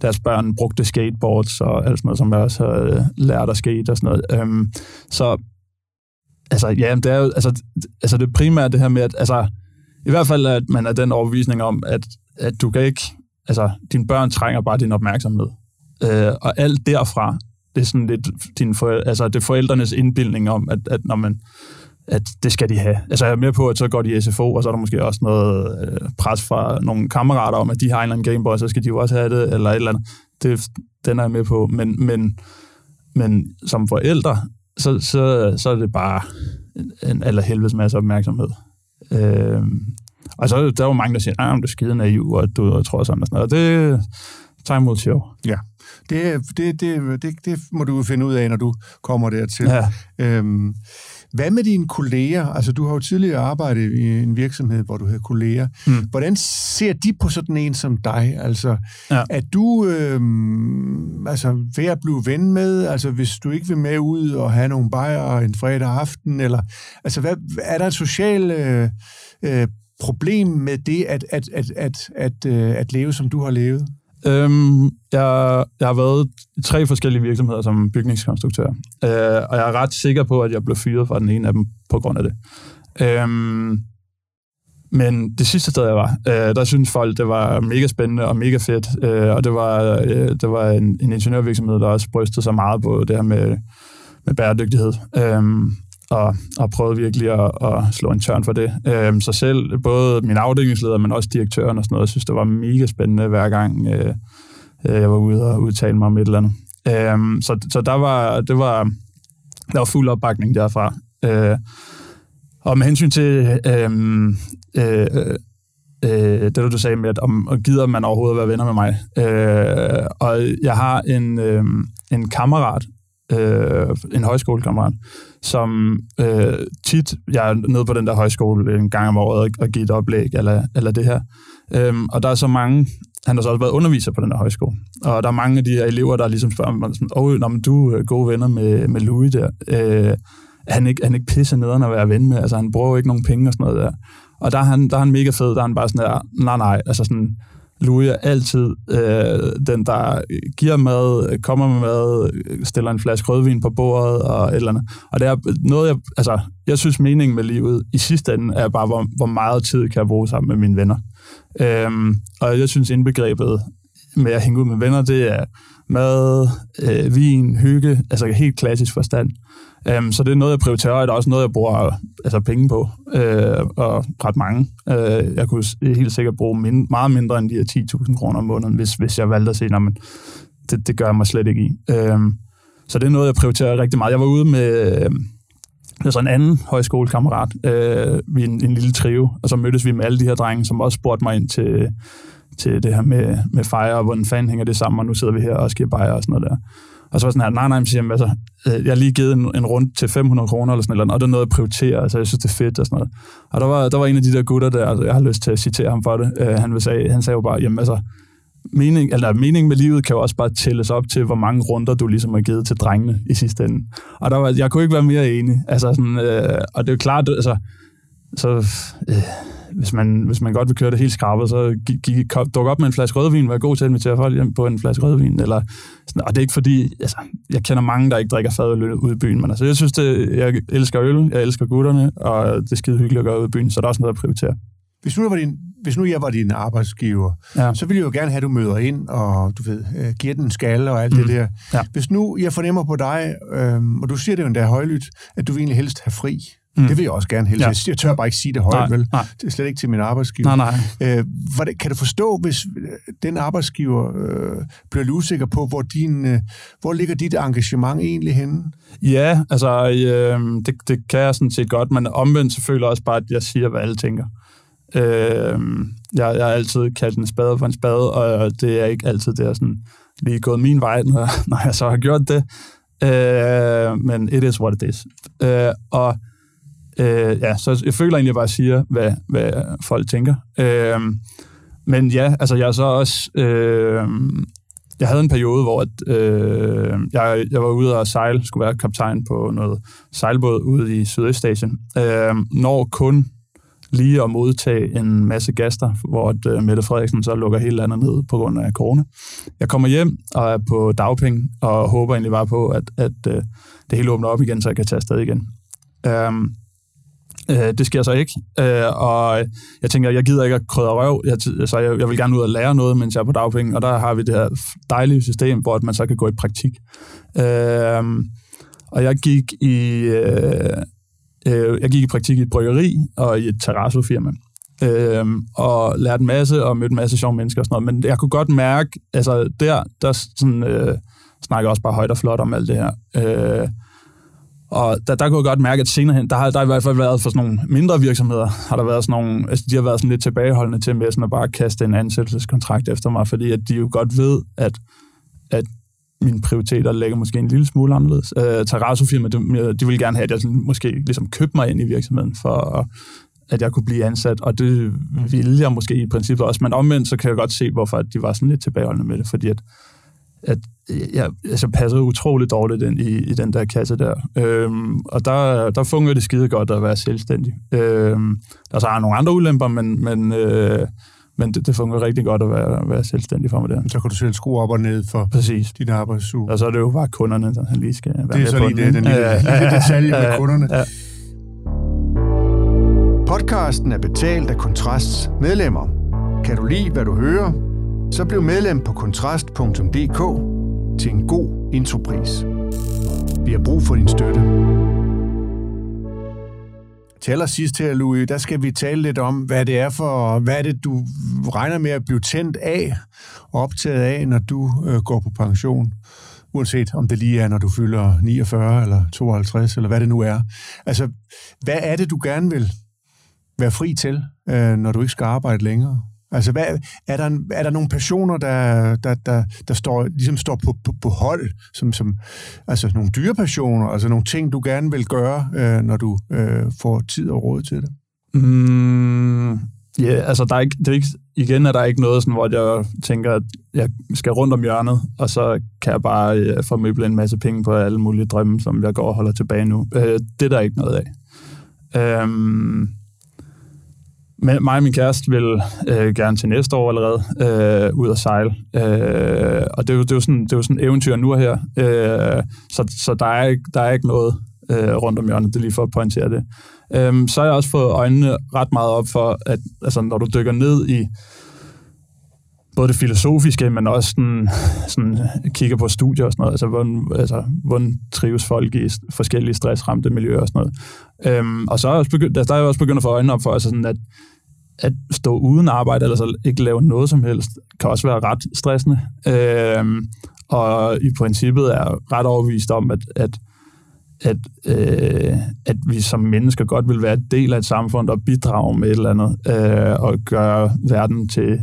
deres børn brugte skateboards og alt sådan noget, som jeg også har øh, lært at skate og sådan noget. Øhm, så altså, ja, det er jo, altså, altså det primære det her med, at altså, i hvert fald, at man er den overbevisning om, at, at du kan ikke, altså, dine børn trænger bare din opmærksomhed. Øh, og alt derfra, det er sådan lidt din for, altså, det er forældrenes indbildning om, at, at når man, at det skal de have. Altså jeg er med på, at så går de i SFO, og så er der måske også noget øh, pres fra nogle kammerater om, at de har en eller anden Gameboy, så skal de jo også have det, eller et eller andet. Det, den er jeg med på. Men, men, men som forældre, så, så, så er det bare en allerhelvedes masse opmærksomhed. Øh, og så der er jo mange, der siger, at du er skide naiv, og du tror sådan og sådan noget. Det tager imod sjov. Ja, det, det, det, det, det må du finde ud af, når du kommer dertil. Ja. Øhm, hvad med dine kolleger? Altså, du har jo tidligere arbejdet i en virksomhed, hvor du havde kolleger. Mm. Hvordan ser de på sådan en som dig? Altså, ja. er du øh, altså, ved at blive ven med? Altså, hvis du ikke vil med ud og have nogle bajer en fredag aften? Eller, altså, hvad, er der et socialt øh, øh, problem med det, at, at, at, at, at, øh, at leve, som du har levet? Øhm, jeg, jeg har været i tre forskellige virksomheder som bygningskonstruktør, øh, og jeg er ret sikker på, at jeg blev fyret fra den ene af dem på grund af det. Øhm, men det sidste sted, jeg var, øh, der synes folk, det var mega spændende og mega fedt, øh, og det var, øh, det var en, en ingeniørvirksomhed, der også brystede sig meget på det her med, med bæredygtighed. Øhm, og, og prøvet virkelig at, at slå en tørn for det. Øhm, så selv, både min afdelingsleder, men også direktøren og sådan noget, jeg synes, det var mega spændende hver gang, øh, øh, jeg var ude og udtale mig om et eller andet. Øhm, så så der, var, det var, der var fuld opbakning derfra. Øh, og med hensyn til øhm, øh, øh, øh, det, du sagde med, at om, og gider man overhovedet være venner med mig. Øh, og jeg har en, øh, en kammerat, øh, en højskolekammerat, som øh, tit, jeg er nede på den der højskole en gang om året og giver et oplæg, eller, eller det her. Øhm, og der er så mange, han har så også været underviser på den der højskole, og der er mange af de her elever, der ligesom spørger mig, sådan, åh, når du er gode venner med, med Louis der, øh, er han ikke, han ikke pisse nederen at være ven med, altså han bruger jo ikke nogen penge og sådan noget der. Og der er han, der er han mega fed, der er han bare sådan der, nej, nej, altså sådan, Louis er altid øh, den, der giver mad, kommer med mad, stiller en flaske rødvin på bordet og et eller andet. Og det er noget, jeg, altså, jeg synes meningen med livet i sidste ende er bare, hvor, hvor meget tid kan jeg bruge sammen med mine venner. Øhm, og jeg synes indbegrebet med at hænge ud med venner, det er mad, øh, vin, hygge, altså helt klassisk forstand. Um, så det er noget, jeg prioriterer, og det er også noget, jeg bruger altså, penge på, øh, og ret mange. Uh, jeg kunne helt sikkert bruge min, meget mindre end de her 10.000 kroner om måneden, hvis, hvis jeg valgte at sige, men det, det gør jeg mig slet ikke i. Um, så det er noget, jeg prioriterer rigtig meget. Jeg var ude med øh, så en anden højskolekammerat, øh, vi en, en lille trio, og så mødtes vi med alle de her drenge, som også spurgte mig ind til, til det her med, med fejre, og hvordan fanden hænger det sammen, og nu sidder vi her og skal bajer og sådan noget der. Og så var sådan her, nej, nej, siger, altså, øh, jeg har lige givet en, en rundt til 500 kroner eller sådan noget, og det er noget, jeg prioriterer, altså jeg synes, det er fedt og sådan noget. Og der var, der var en af de der gutter der, altså, jeg har lyst til at citere ham for det, øh, han, sagde, han sagde jo bare, jamen altså, mening, eller mening med livet kan jo også bare tælles op til, hvor mange runder du ligesom har givet til drengene i sidste ende. Og der var, jeg kunne ikke være mere enig. Altså sådan, øh, og det er jo klart, altså, så, øh, hvis man, hvis man godt vil køre det helt skarpt, så duk op med en flaske rødvin, vær god til at invitere folk hjem på en flaske rødvin. Eller, sådan, og det er ikke fordi, altså, jeg kender mange, der ikke drikker fadøl ude i byen, men altså, jeg synes, det, jeg elsker øl, jeg elsker gutterne, og det er skide hyggeligt at gøre ude i byen, så der er også noget at prioritere. Hvis nu, var din, hvis nu jeg var din arbejdsgiver, ja. så ville jeg jo gerne have, at du møder ind, og du ved, øh, giver den en skalle og alt mm. det der. Ja. Hvis nu jeg fornemmer på dig, øh, og du siger det jo endda højlydt, at du vil egentlig helst have fri, Mm. Det vil jeg også gerne helst. Ja. Jeg tør bare ikke sige det højt, nej, vel? Nej. Det er slet ikke til min arbejdsgiver. Nej, nej. Øh, hvordan, kan du forstå, hvis øh, den arbejdsgiver øh, bliver usikker på, hvor, din, øh, hvor ligger dit engagement egentlig henne? Ja, altså, øh, det, det kan jeg sådan set godt, men omvendt selvfølgelig også bare, at jeg siger, hvad alle tænker. Øh, jeg, jeg har altid kaldt en spade for en spade, og det er ikke altid det er sådan lige gået min vej, når, når jeg så har gjort det Øh, men it is what it is. Øh, og øh, ja, så jeg føler egentlig, at jeg bare siger, hvad, hvad folk tænker. Øh, men ja, altså jeg er så også... Øh, jeg havde en periode, hvor at, øh, jeg, jeg var ude og sejle, skulle være kaptajn på noget sejlbåd ude i Sydøstasien. Øh, når kun lige at modtage en masse gaster, hvor at, øh, Mette Frederiksen så lukker hele landet ned på grund af corona. Jeg kommer hjem og er på dagpenge, og håber egentlig bare på, at, at øh, det hele åbner op igen, så jeg kan tage afsted igen. Um, Øh, det sker så ikke, øh, og jeg tænker, jeg gider ikke at krydre røv, jeg, så jeg, jeg vil gerne ud og lære noget, mens jeg er på dagpenge, og der har vi det her dejlige system, hvor at man så kan gå i praktik. Øh, og jeg gik i... Uh, Øh, jeg gik i praktik i et bryggeri og i et terrassofirma. Øh, og lærte en masse og mødte en masse sjove mennesker og sådan noget. Men jeg kunne godt mærke, altså der, der sådan, øh, snakker jeg også bare højt og flot om alt det her. Øh, og der, der kunne jeg godt mærke, at senere hen, der har der i hvert fald været for sådan nogle mindre virksomheder, har der været sådan nogle, altså de har været sådan lidt tilbageholdende til med sådan at bare kaste en ansættelseskontrakt efter mig, fordi at de jo godt ved, at, at mine prioriteter ligger måske en lille smule anderledes. Øh, Terrasso-firma, de, de ville gerne have, at jeg sådan, måske ligesom købte mig ind i virksomheden, for at jeg kunne blive ansat, og det ville jeg måske i princippet også, men omvendt så kan jeg godt se, hvorfor de var sådan lidt tilbageholdende med det, fordi at, at jeg altså, passede utroligt dårligt ind i, i den der kasse der. Øhm, og der, der fungerer det skide godt at være selvstændig. Øhm, der så er nogle andre ulemper, men, men øh, men det, det fungerer rigtig godt at være, være selvstændig for mig der. Så kan du selv skrue op og ned for Præcis. din arbejdsuge. Og så er det jo bare kunderne, der lige skal være Det er så lige det, den lille, lille detalje med kunderne. Ja. Podcasten er betalt af Kontrasts medlemmer. Kan du lide, hvad du hører? Så bliv medlem på kontrast.dk til en god intropris. Vi har brug for din støtte. Til allersidst her, Louis, der skal vi tale lidt om, hvad det er for, hvad er det, du regner med at blive tændt af og optaget af, når du øh, går på pension. Uanset om det lige er, når du fylder 49 eller 52, eller hvad det nu er. Altså, hvad er det, du gerne vil være fri til, øh, når du ikke skal arbejde længere? Altså, hvad, er, der, er der nogle personer, der, der, der, der står, ligesom står på, på, på hold, som, som, altså nogle dyrepassioner, altså nogle ting, du gerne vil gøre, øh, når du øh, får tid og råd til det? Mm, ja, yeah, altså der er ikke, det er ikke, igen er der ikke noget, sådan, hvor jeg tænker, at jeg skal rundt om hjørnet, og så kan jeg bare øh, møble en masse penge på alle mulige drømme, som jeg går og holder tilbage nu. Øh, det er der ikke noget af. Øh, men mig og min kæreste vil øh, gerne til næste år allerede øh, ud og sejle. Øh, og det er, jo, det, er jo sådan, det er jo sådan eventyr nu her. Øh, så så der, er ikke, der er ikke noget øh, rundt om hjørnet, det er lige for at pointere det. Øh, så har jeg også fået øjnene ret meget op for, at altså, når du dykker ned i både det filosofiske, men også sådan, sådan kigger på studier og sådan noget, altså hvordan, altså, hvordan trives folk i forskellige stressramte miljøer og sådan noget. Øhm, og så er jeg også begyndt, altså, der er jeg også begyndt at få øjnene op for, altså sådan, at, at stå uden arbejde, eller så ikke lave noget som helst, kan også være ret stressende. Øhm, og i princippet er jeg ret overbevist om, at, at at, øh, at vi som mennesker godt vil være del af et samfund og bidrage med et eller andet, øh, og gøre verden til,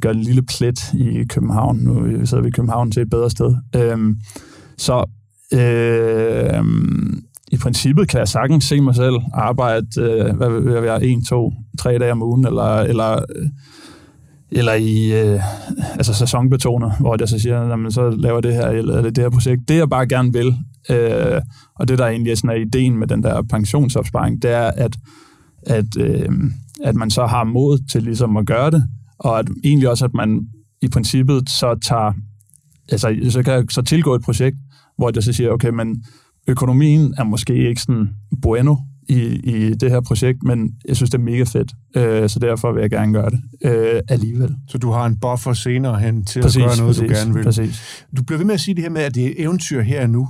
gør en lille plet i København. Nu sidder vi i København til et bedre sted. Øhm, så øh, i princippet kan jeg sagtens se mig selv arbejde, øh, hvad vil jeg være, en, to, tre dage om ugen, eller, eller, øh, eller i øh, altså sæsonbetonet, hvor jeg så siger, jamen, så laver det her, eller det, her projekt. Det jeg bare gerne vil, øh, og det der egentlig er, sådan, er ideen med den der pensionsopsparing, det er, at, at, øh, at man så har mod til ligesom at gøre det, og at egentlig også, at man i princippet så tager, altså så kan jeg så tilgå et projekt, hvor jeg så siger, okay, men økonomien er måske ikke sådan bueno i, i det her projekt, men jeg synes, det er mega fedt, øh, så derfor vil jeg gerne gøre det øh, alligevel. Så du har en buffer senere hen til præcis, at gøre noget, præcis, du gerne vil. Præcis. Du bliver ved med at sige det her med, at det er eventyr her nu,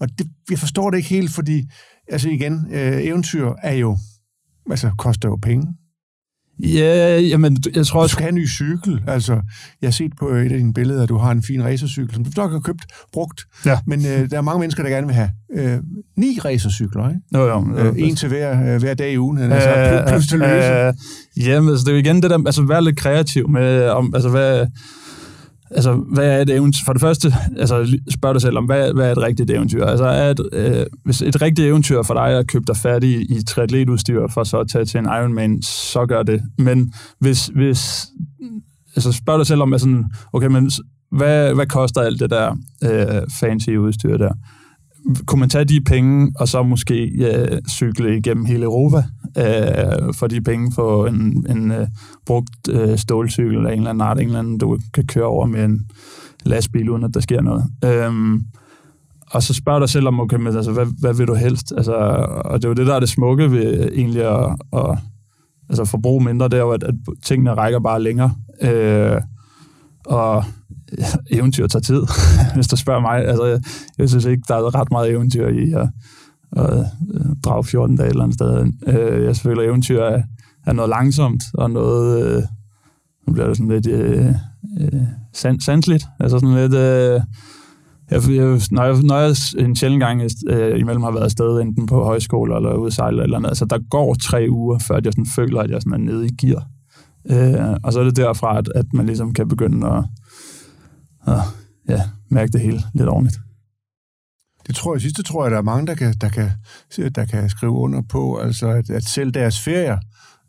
og det, jeg forstår det ikke helt, fordi, altså igen, øh, eventyr er jo, altså koster jo penge. Ja, jamen, jeg tror. Du skal have en ny cykel. Altså, jeg har set på et af dine billeder, at du har en fin racercykel, som du nok har købt brugt. Ja. Men øh, der er mange mennesker, der gerne vil have øh, ni racercykler, ikke? Jo, jo. Øh, en til hver, øh, hver dag i ugen. Øh, altså, plus, til løse. Øh, jamen, altså, det er jo igen det der, altså, være lidt kreativ med, om, altså, hvad, altså, hvad er et eventyr? For det første, altså, spørg dig selv om, hvad, hvad er et rigtigt eventyr? Altså, er et, øh, hvis et rigtigt eventyr for dig er at købe dig færdig i triatletudstyr for så at tage til en Ironman, så gør det. Men hvis, hvis altså, spørg dig selv om, altså, okay, men hvad, hvad koster alt det der øh, fancy udstyr der? kunne man tage de penge, og så måske øh, cykle igennem hele Europa øh, for de penge for en, en øh, brugt øh, stålcykel eller en eller anden art, en eller anden, du kan køre over med en lastbil, uden at der sker noget. Øhm, og så spørger dig selv om, okay, men, altså, hvad, hvad vil du helst? Altså, og det er jo det, der er det smukke ved egentlig at, at altså, forbruge mindre, det er jo, at, at tingene rækker bare længere. Øh, og eventyr tager tid, hvis du spørger mig. Altså, jeg, jeg synes ikke, der er ret meget eventyr i at, og at drage 14 dage et eller andet sted. Øh, jeg føler, at eventyr er, er noget langsomt, og noget... Øh, nu bliver det sådan lidt øh, øh, sandsligt. Altså sådan lidt... Øh, jeg, jeg, når, jeg, når jeg en sjældent gang øh, imellem har været afsted, enten på højskole eller ude sejle eller andet, altså der går tre uger, før jeg sådan føler, at jeg sådan er nede i gear. Øh, og så er det derfra, at, at man ligesom kan begynde at, at ja, mærke det hele lidt ordentligt. Det tror jeg, sidste tror jeg, der er mange, der kan, der kan, der kan skrive under på, altså at, at selv deres ferier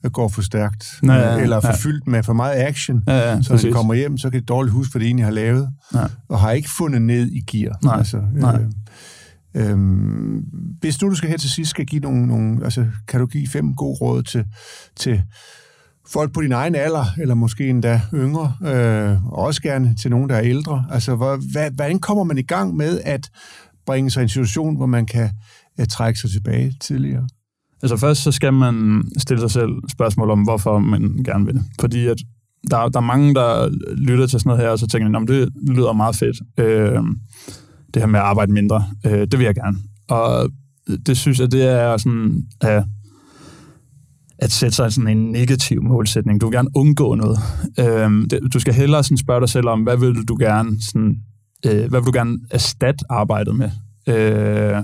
går for stærkt, ja, ja, eller for ja. fyldt med for meget action, ja, ja, så når de kommer hjem, så kan de dårligt huske, hvad de egentlig har lavet, ja. og har ikke fundet ned i gear. Nej, altså, nej. Øh, øh, hvis nu du skal her til sidst skal give nogle, nogle altså, kan du give fem gode råd til, til folk på din egen alder, eller måske endda yngre, øh, og også gerne til nogen, der er ældre. Altså, hvad, hvordan kommer man i gang med at bringe sig i en situation, hvor man kan at trække sig tilbage tidligere? Altså først så skal man stille sig selv spørgsmål om, hvorfor man gerne vil det. Fordi at der, der er mange, der lytter til sådan noget her, og så tænker de, det lyder meget fedt. Øh, det her med at arbejde mindre, øh, det vil jeg gerne. Og det synes jeg, det er sådan, at at sætte sig sådan en negativ målsætning. Du vil gerne undgå noget. Øh, det, du skal hellere sådan spørge dig selv om, hvad vil du gerne, sådan, øh, hvad vil du gerne erstatte arbejdet med? Øh,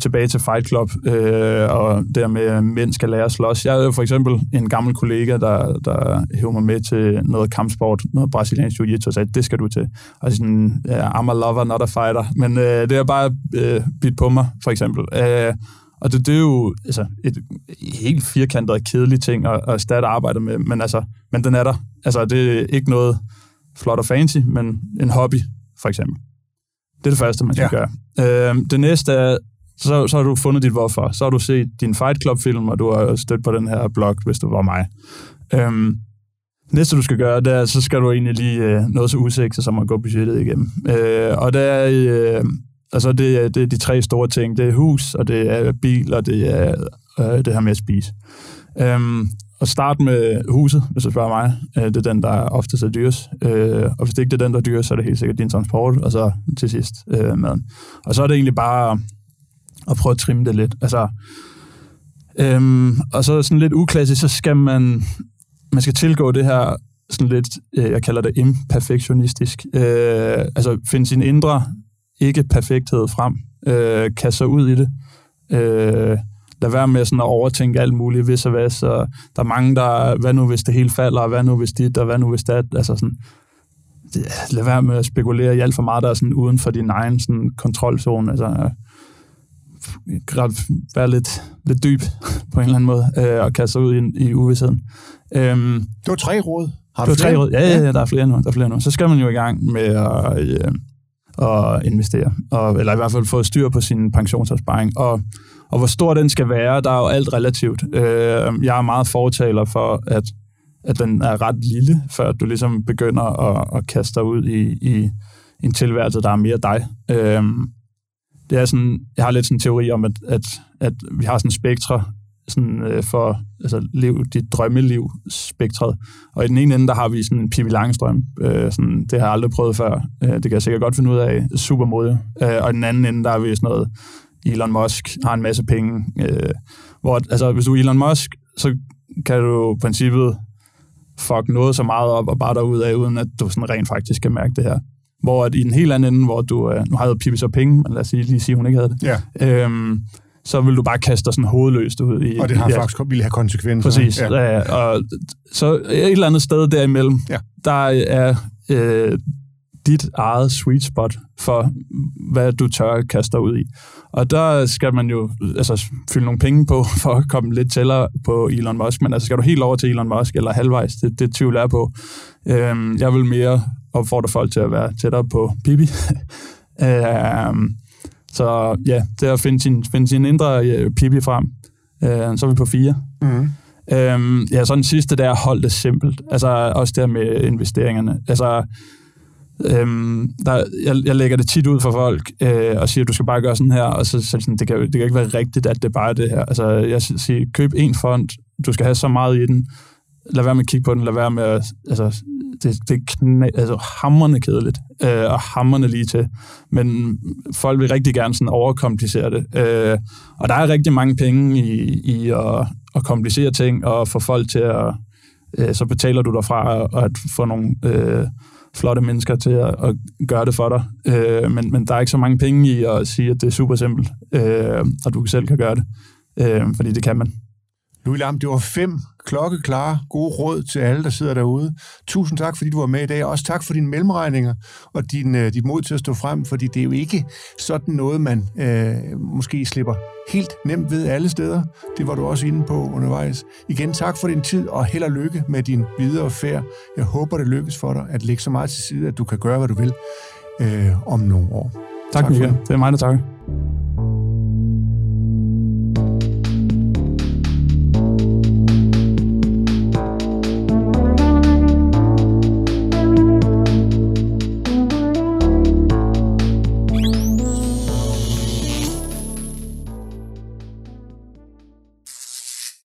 tilbage til Fight Club, øh, og der med, at mænd skal lære at slås. Jeg havde for eksempel en gammel kollega, der, der hæver mig med til noget kampsport, noget brasiliansk jiu-jitsu, og sagde, det skal du til. Og sådan, yeah, I'm a lover, not a fighter. Men øh, det er bare øh, bidt på mig, for eksempel. Øh, og det, det er jo altså, et helt firkantet og kedeligt ting at, at starte arbejde med, men, altså, men den er der. Altså, det er ikke noget flot og fancy, men en hobby, for eksempel. Det er det første, man skal ja. gøre. Øh, det næste er, så, så har du fundet dit hvorfor. Så har du set din Fight Club-film, og du har stødt på den her blog, hvis du var mig. Øhm, næste, du skal gøre, det er, så skal du egentlig lige øh, noget så usikset, som at gå budgettet igennem. Øh, og det er, øh, Altså, det er, det er de tre store ting. Det er hus, og det er bil, og det er øh, det her med at spise. Øhm, at starte med huset, hvis du spørger mig. Øh, det er den, der oftest er dyrest. Øh, og hvis det ikke er den, der er dyrest, så er det helt sikkert din transport, og så til sidst øh, maden. Og så er det egentlig bare at prøve at trimme det lidt. Altså, øhm, og så sådan lidt uklassisk, så skal man, man skal tilgå det her sådan lidt, øh, jeg kalder det imperfektionistisk. Øh, altså finde sin indre ikke perfekthed frem. Øh, kaste ud i det. Øh, lad være med sådan at overtænke alt muligt, hvis og hvad. Så der er mange, der, hvad nu hvis det hele falder, og hvad nu hvis dit, og hvad nu hvis det Altså sådan, lad være med at spekulere i alt for meget, der er sådan uden for din egen sådan, kontrolzone. Altså, være lidt, lidt dyb på en eller anden måde, øh, og kaste sig ud i, i uvidsheden. Øhm, det var tre råd. Har du det var tre råd. Ja, ja, ja, der er flere nu. Der er flere nu. Så skal man jo i gang med at, øh, at investere, og, eller i hvert fald få styr på sin pensionsopsparing. Og, og hvor stor den skal være, der er jo alt relativt. Øh, jeg er meget fortaler for, at, at den er ret lille, før du ligesom begynder at, at kaste dig ud i, i en tilværelse, der er mere dig. Øh, det er sådan, jeg har lidt sådan en teori om, at, at, at vi har sådan spektre sådan, øh, for altså, lev dit drømmeliv spektret. Og i den ene ende, der har vi sådan en Pippi Langstrøm. Øh, sådan, det har jeg aldrig prøvet før. Øh, det kan jeg sikkert godt finde ud af. Super modig. Øh, og i den anden ende, der har vi sådan noget, Elon Musk har en masse penge. Øh, hvor, altså, hvis du er Elon Musk, så kan du i princippet fuck noget så meget op og bare derud af, uden at du sådan rent faktisk kan mærke det her. Hvor at i den helt anden ende, hvor du, øh, nu har jeg Pippi så penge, men lad os lige sige, hun ikke havde det. Ja. Øhm, så vil du bare kaste dig sådan hovedløst ud i... Og det har ja, faktisk ville have konsekvenser. Præcis. Ja. Ja, og så et eller andet sted derimellem, ja. der er øh, dit eget sweet spot for, hvad du tør kaste dig ud i. Og der skal man jo altså, fylde nogle penge på, for at komme lidt tættere på Elon Musk. Men altså, skal du helt over til Elon Musk, eller halvvejs, det, det tvivl er på. Øhm, jeg vil mere opfordre folk til at være tættere på Bibi. øhm, så ja, det er at finde sin, finde sin indre øh, Bibi frem. Øh, så er vi på fire. Mm. Øhm, ja, så den sidste der, hold det simpelt. Altså også der med investeringerne. Altså, øhm, der, jeg, jeg lægger det tit ud for folk øh, og siger, at du skal bare gøre sådan her, og så, så sådan, det, kan, det kan ikke være rigtigt, at det bare er det her. Altså, jeg siger, køb en fond, du skal have så meget i den, lad være med at kigge på den, lad være med at, altså, det, det er knæ, altså, hammerne kedeligt, øh, og hammerne lige til. Men folk vil rigtig gerne sådan overkomplicere det. Øh, og der er rigtig mange penge i, i at, at komplicere ting, og få folk til at, øh, så betaler du derfra og at få nogle øh, flotte mennesker til at, at gøre det for dig. Øh, men, men der er ikke så mange penge i at sige, at det er super simpelt, øh, og du selv kan gøre det. Øh, fordi det kan man. Louis Lam, det var fem klokkeklare, gode råd til alle, der sidder derude. Tusind tak, fordi du var med i dag, og også tak for dine mellemregninger og din, uh, dit mod til at stå frem, fordi det er jo ikke sådan noget, man uh, måske slipper helt nemt ved alle steder. Det var du også inde på undervejs. Igen, tak for din tid, og held og lykke med din videre færd. Jeg håber, det lykkes for dig at lægge så meget til side, at du kan gøre, hvad du vil uh, om nogle år. Tak, tak Michael. Det er mig, der takker.